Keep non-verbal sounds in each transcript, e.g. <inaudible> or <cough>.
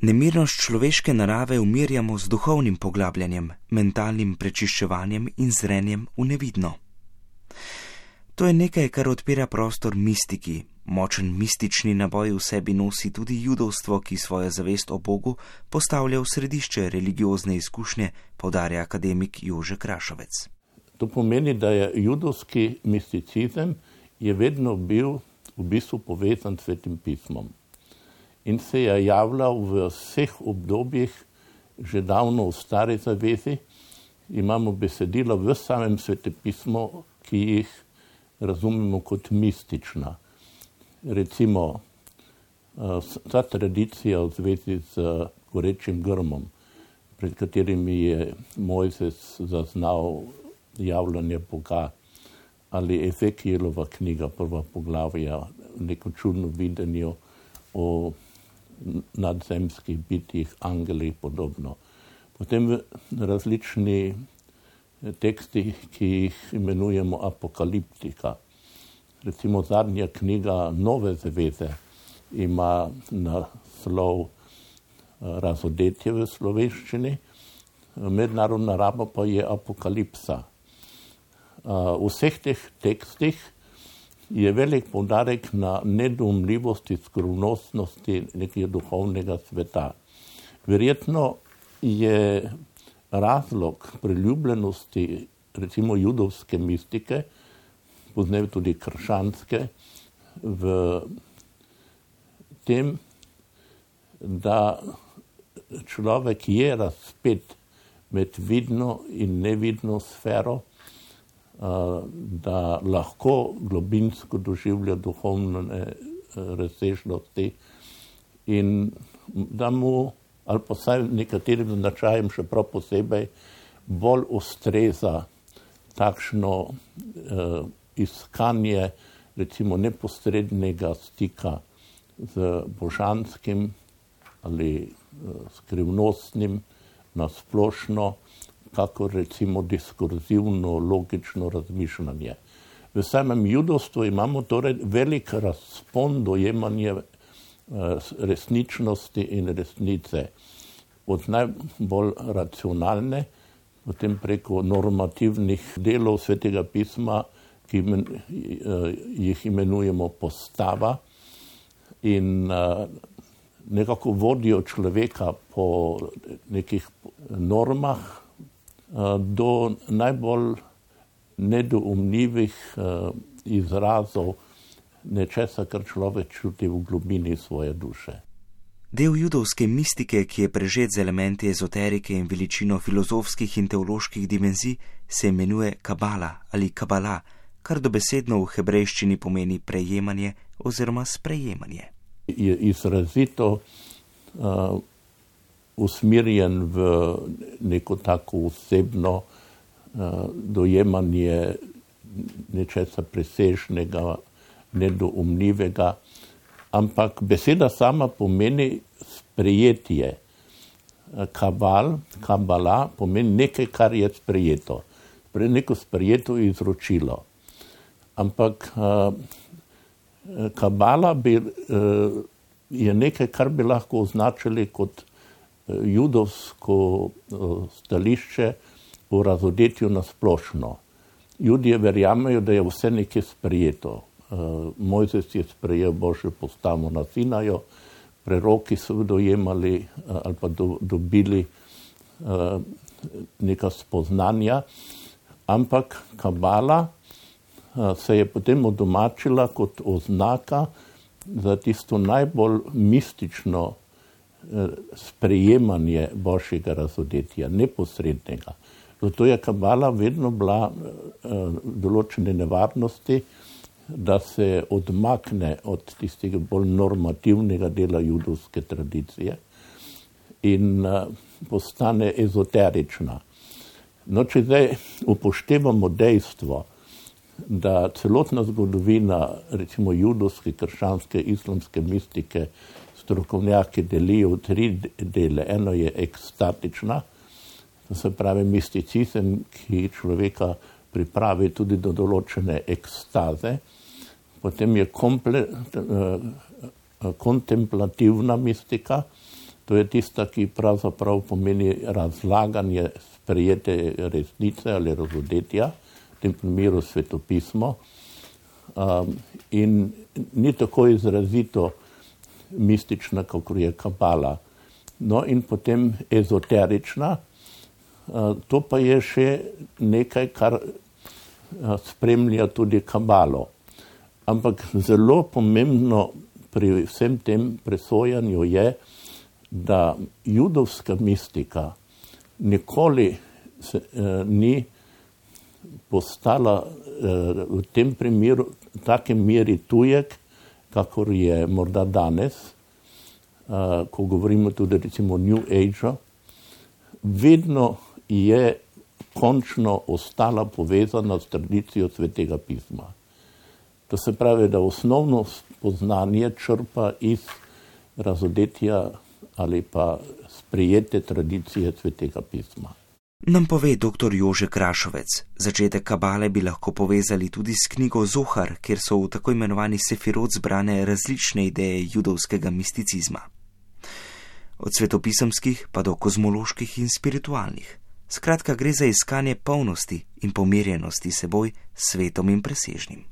Nemirnost človeške narave umirjamo z duhovnim poglabljanjem, mentalnim prečiščevanjem in zrenjem v nevidno. To je nekaj, kar odpira prostor mistiki. Močen mistični naboj v sebi nosi tudi judovstvo, ki svojo zavest o Bogu postavlja v središče religiozne izkušnje, podarja akademik Jože Krašovec. To pomeni, da je judovski misticizem je vedno bil v bistvu povezan s svetim pismom in se je javljal v vseh obdobjih, že davno v stari zavezi. Imamo besedila v samem svetem pismu, ki jih razumemo kot mistična. Recimo, eh, ta tradicija v zvezi z gorečim grmom, pred katerimi je Mojzes zaznal javljanje Boga, ali Ezekielova knjiga, prva poglavja, neko čudno videnje o nadzemskih bitjih, angelih in podobno. Potem različni teksti, ki jih imenujemo apokaliptika. Recimo zadnja knjiga Nove zveze ima naslov eh, Razodetje v slovenščini, mednarodna raba pa je apokalipsa. Eh, v vseh teh tekstih je velik podarek na nedoumljivosti, skromnostnosti nekega duhovnega sveta. Verjetno je razlog priljubljenosti recimo judovske mistike, poznajo tudi kršanske, v tem, da človek je razpet med vidno in nevidno sfero, da lahko globinsko doživlja duhovne razsežnosti in da mu ali pa vsaj nekaterim značajem še prav posebej, bolj ustreza takšno eh, iskanje recimo neposrednega stika z božanskim ali eh, skrivnostnim na kako recimo diskurzivno, logično razmišljanje. V samem judovstvu imamo torej velik razpon dojemanja Eh, resničnosti in resnice. Od najbolj racionalne, potem preko normativnih delov svetega pisma, ki eh, jih imenujemo postava in eh, nekako vodijo človeka po nekih normah do najbolj nedoumljivih izrazov, nečesa, kar človek čuti v globini svoje duše. Del judovske mistike, ki je prežet z elementi ezoterike in veličino filozofskih in teoloških dimenzij, se imenuje kabala ali kabala, kar dobesedno v hebrejščini pomeni prejemanje oziroma sprejemanje. Je izrazito uh, usmerjen v neko tako osebno uh, dojemanje nečesa presežnega, nedoumljivega, ampak beseda sama pomeni sprejetje. Kabal, kabala pomeni nekaj, kar je sprejeto, neko sprejeto izročilo. Ampak kabala bi, je nekaj, kar bi lahko označili kot judovsko stališče o razodetju na splošno. Ljudje verjamejo, da je vse nekaj sprejeto, uh, Mojzes je sprejel Božjo postavo na Sinaju, preroki so dojemali uh, ali pa do, dobili neka spoznanja, ampak kabala se je potem odomačila kot oznaka za tisto najbolj mistično sprejemanje Božjega razodetja, neposrednega. Zato je kabala vedno bila uh, določene nevarnosti, da se odmakne od tistega bolj normativnega dela judovske tradicije in uh, postane ezoterična. No, če zdaj upoštevamo dejstvo, da celotna zgodovina, recimo judovske, krščanske, islamske mistike, strokovnjaki delijo v tri dele. Eno je ekstatična, to se pravi misticizem, ki človeka pripravi tudi do določene ekstaze, potem je komple, uh, kontemplativna mistika, To je tista, ki pravzaprav pomeni razlaganje sprejete resnice ali razodetja, v tem primeru svetopismo. Um, in ni tako izrazito mistična, kot je kabala. No, in potem ezoterična, uh, to pa je še nekaj, kar uh, spremlja tudi kabalo. Ampak zelo pomembno pri vsem tem presojanju je, da judovska mistika nikoli se, eh, ni postala eh, v tem primeru v takem meri tujek, kakor je morda danes, eh, ko govorimo tudi recimo o New Ageu, vedno je končno ostala povezana s tradicijo svetega pisma. To se pravi, da osnovno spoznanje črpa iz razodetja ali pa sprijete tradicije svetega pisma. Nam pove dr. Jože Krašovec. Začetek kabale bi lahko povezali tudi s knjigo Zohar, kjer so v tako imenovani sefirot zbrane različne ideje judovskega misticizma. Od svetopisemskih pa do kozmoloških in spiritualnih. Skratka, gre za iskanje polnosti in pomirjenosti seboj, svetom in presežnim.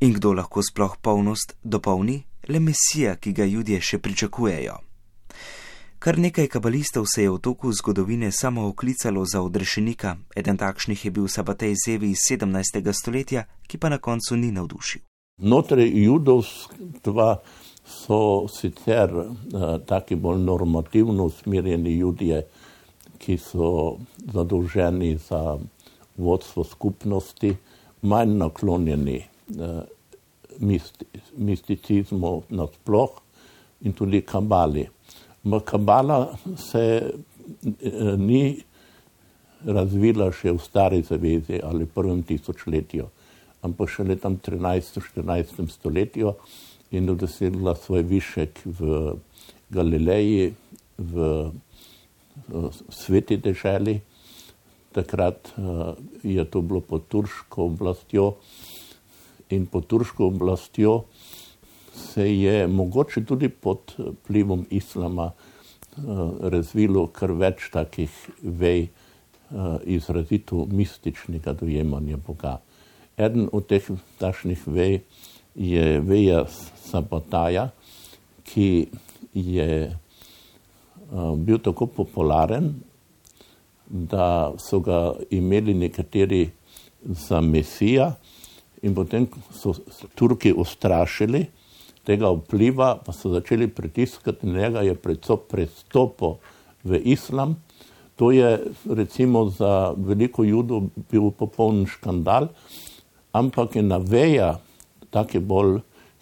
In kdo lahko sploh polnost dopolni? Le Mesija, ki ga ljudje še pričakujejo. Kar nekaj kabalistov se je v toku zgodovine samo oklicalo za odrešenika, eden takšnih je bil Sabatej Zevi iz 17. stoletja, ki pa na koncu ni navdušil. Znotraj judovstva so sicer uh, taki bolj normativno usmerjeni ljudje, ki so zadolženi za vodstvo skupnosti, manj naklonjeni uh, misti, misticizmu nasploh in tudi kabali. Kabala se eh, ni razvila še v stari zavezi ali prvem tisočletju, ampak šele tam 13-14 stoletju in dosegla svoj višek v Galileji, v sveti deželi. Takrat eh, je to bilo pod turško oblastjo in pod turško oblastjo se je mogoče tudi pod vplivom islama uh, razvilo kar več takih vej uh, izrazito mističnega dojemanja Boga. Eden od teh tašnih vej je veja sabotaja, ki je bil tako popularen, da so ga imeli nekateri za mesija in potem so Turki ustrašili, tega vpliva, pa so začeli pritiskati njega, je prestopil v islam. To je recimo za veliko judov bil popoln škandal, ampak je naveja tako bolj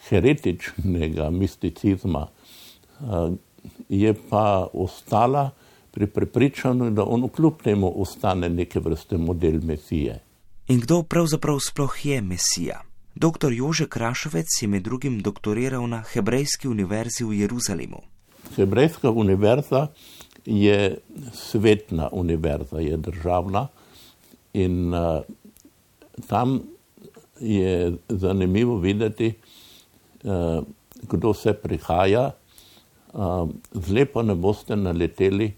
heretičnega misticizma, eh, je pa ostala pri prepričanju, da on kljub temu ostane neke vrste model mesije. In kdo pravzaprav sploh je mesija? Dr. Jože Krašovec je med drugim doktoriral na Hebrejski univerzi v Jeruzalemu. Hebrejska univerza je svetna univerza, je državna in uh, tam je zanimivo videti, uh, kdo se prihaja. Uh, zle pa ne boste naleteli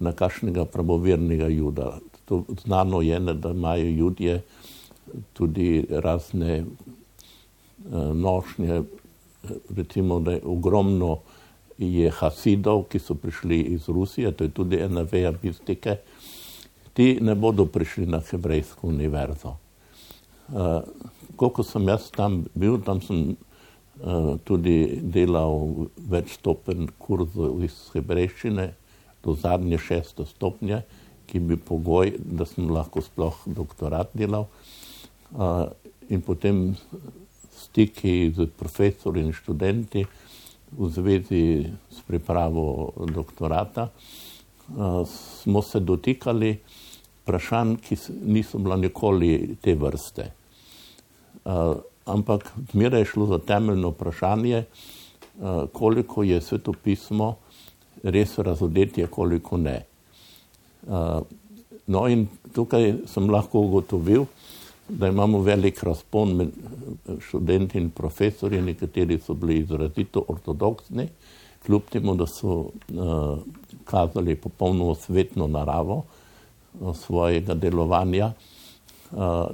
na kakšnega pravovernega juda. To znano je, da imajo ljudje tudi razne Eh, nošnje, recimo, da je ogromno je hasidov, ki so prišli iz Rusije, to je tudi ena veja mistike, ti ne bodo prišli na hebrejsko univerzo. Uh, koliko sem jaz tam bil, tam sem uh, tudi delal večstopen kurzov iz hebrejščine do zadnje šeste stopnje, ki bi pogoj, da sem lahko sploh doktorat delal. In potem stiki z profesori in študenti v zvezi s pripravo doktorata, smo se dotikali vprašanj, ki niso bila nikoli te vrste. Ampak zmeraj je šlo za temeljno vprašanje, koliko je svetopismo res razodetje, koliko ne. No in tukaj sem lahko ugotovil, da imamo velik razpon med študenti in profesori, nekateri so bili izrazito ortodoksni, kljub temu, da so uh, kazali popolno svetno naravo svojega delovanja,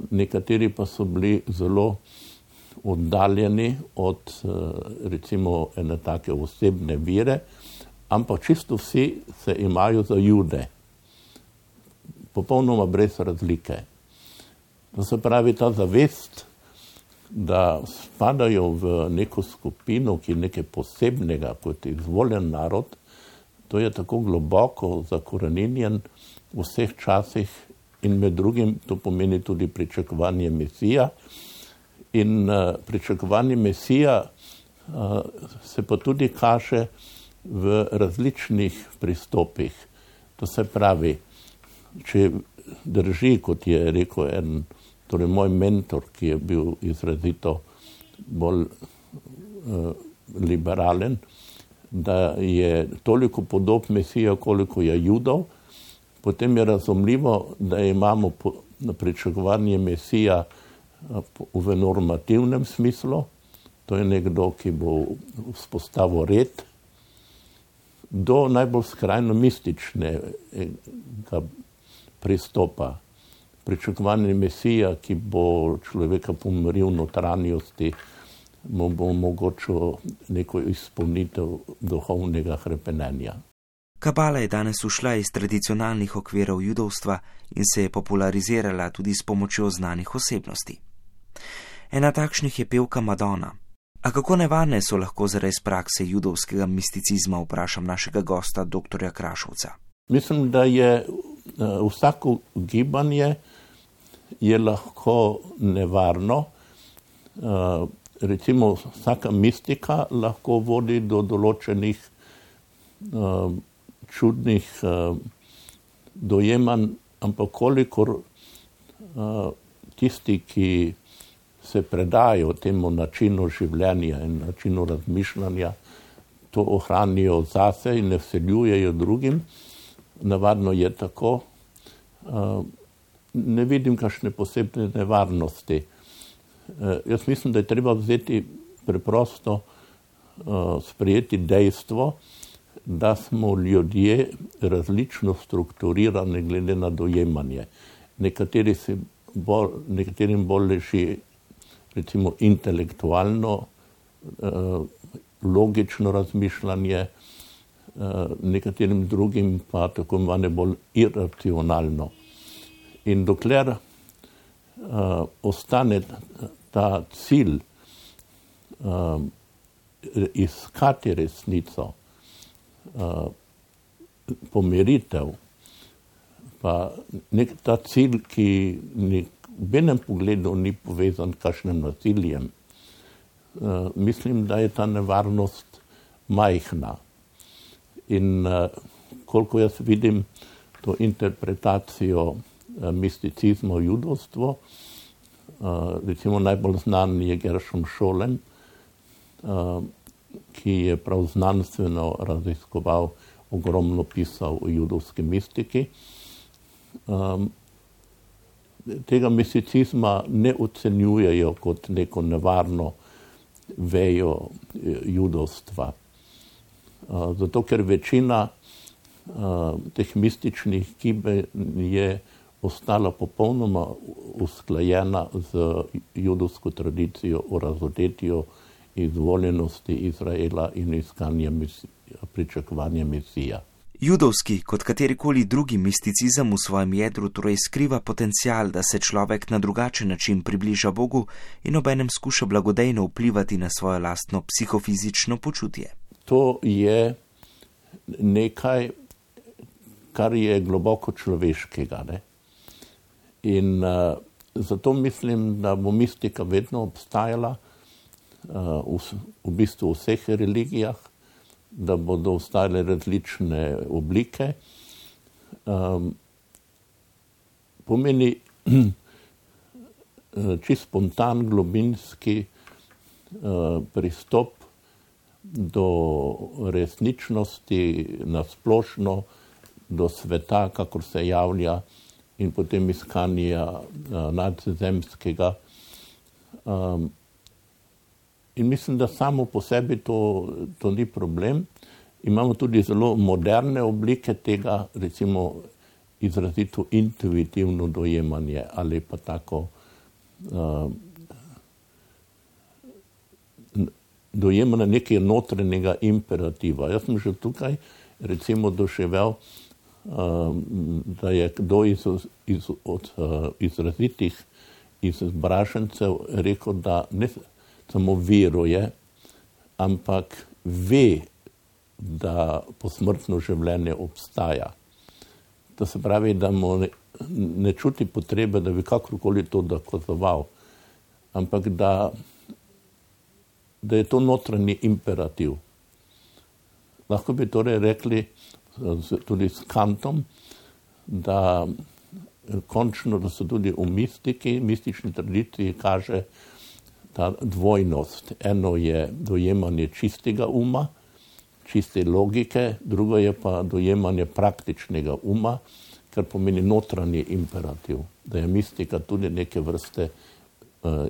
nekateri pa so bili zelo oddaljeni od recimo ene take osebne vire, ampak čisto vsi se imajo za jude, popolnoma brez razlike. To se pravi ta zavest, da spadajo v neko skupino, ki je nekaj posebnega, kot je izvoljen narod, to je tako globoko zakorenjen v vseh časih in med drugim to pomeni tudi pričakovanje Mesija. In uh, pričakovanje Mesija uh, se pa tudi kaže v različnih pristopih. To se pravi, če drži, kot je rekel en, torej moj mentor, ki je bil izrazito bolj uh, liberalen, da je toliko podob Mesija, koliko je judov, potem je razumljivo, da imamo pričakovanje Mesija v normativnem smislu, to je nekdo, ki bo vzpostavil red, do najbolj skrajno mističnega pristopa. Pričakovanje Mesija, ki bo človeka pomiril v notranjosti, mu bo omogočil neko izpolnitev duhovnega hrepenenja. Kabala je danes ušla iz tradicionalnih okvirov judovstva in se je popularizirala tudi s pomočjo znanih osebnosti. Ena takšnih je pevka Madonna. A kako nevarne so lahko zaradi prakse judovskega misticizma, vprašam našega gosta, dr. Krašovca. Mislim, da je uh, vsako gibanje je lahko nevarno. Uh, recimo, vsaka mistika lahko vodi do določenih uh, čudnih uh, dojemanj, ampak kolikor tisti, ki se predajo temu načinu življenja in načinu razmišljanja, to ohranijo zase in ne vseljujejo drugim. Navadno je tako. Ne vidim kakšne posebne nevarnosti. Jaz mislim, da je treba vzeti preprosto sprejeti dejstvo, da smo ljudje različno strukturirani glede na dojemanje. Nekateri se bolj, nekaterim bolj leži recimo intelektualno, eh, logično razmišljanje, eh, nekaterim drugim pa tako imenovane bolj iracionalno. In dokler eh, ostane ta cilj iskati resnico, pomiritev, pa nek ta cilj, ki nek v enem pogledu ni povezan s kakšnim nasiljem. Uh, mislim, da je ta nevarnost majhna. In uh, koliko jaz vidim to interpretacijo uh, misticizma v judovstvu, uh, recimo najbolj znan je Gershom Šolem, uh, ki je prav znanstveno raziskoval, ogromno pisal o judovski mistiki. Um, tega misticizma ne ocenjujejo kot neko nevarno vejo eh, judovstva. Eh, zato, ker večina eh, teh mističnih gibe je ostala popolnoma usklajena z judovsko tradicijo o razodetju izvoljenosti Izraela in iskanja pričakovanja Mesija. Judovski, kot katerikoli drugi misticizem v svojem jedru, torej skriva potencial, da se človek na drugačen način približa Bogu in obenem skuša blagodejno vplivati na svoje lastno psihofizično počutje. To je nekaj, kar je globoko človeškega. Ne? In uh, zato mislim, da bo mistika vedno obstajala uh, v, v bistvu v vseh religijah da bodo ostale različne oblike. Um, pomeni <clears throat> čist spontan, globinski uh, pristop do resničnosti na splošno, do sveta, kakor se javlja, in potem iskanja uh, nadzemskega. Um, In mislim, da samo po sebi to, to ni problem. Imamo tudi zelo moderne oblike tega, recimo izrazito intuitivno dojemanje ali pa tako uh, dojemanje nekega notranjega imperativa. Jaz sem že tukaj recimo doživel, da je kdo iz, iz, od uh, izrazitih izbražencev rekel, da ne samo veruje, ampak ve, da posmrtno življenje obstaja. To se pravi, da mu ne, ne čuti potrebe, da bi kakorkoli to dokazoval, ampak da, da je to notranji imperativ. Lahko bi torej rekli tudi s kantom, da končno, da se tudi v mistiki, mistični tradiciji kaže ta dvojnost. Eno je dojemanje čistega uma, čiste logike, drugo je pa dojemanje praktičnega uma, kar pomeni notranji imperativ, da je mistika tudi neke vrste uh,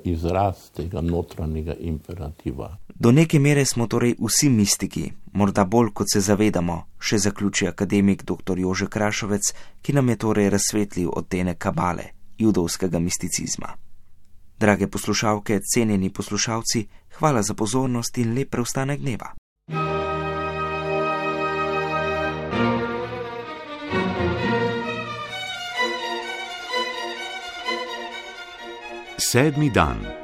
izraz tega notranjega imperativa. Do neke mere smo torej vsi mistiki, morda bolj kot se zavedamo, še zaključi akademik dr. Jože Krašovec, ki nam je torej razsvetlil odtene kabale, judovskega misticizma. Drage poslušalke, cenjeni poslušalci, hvala za pozornost in lep preostanek dneva. Sedmi dan.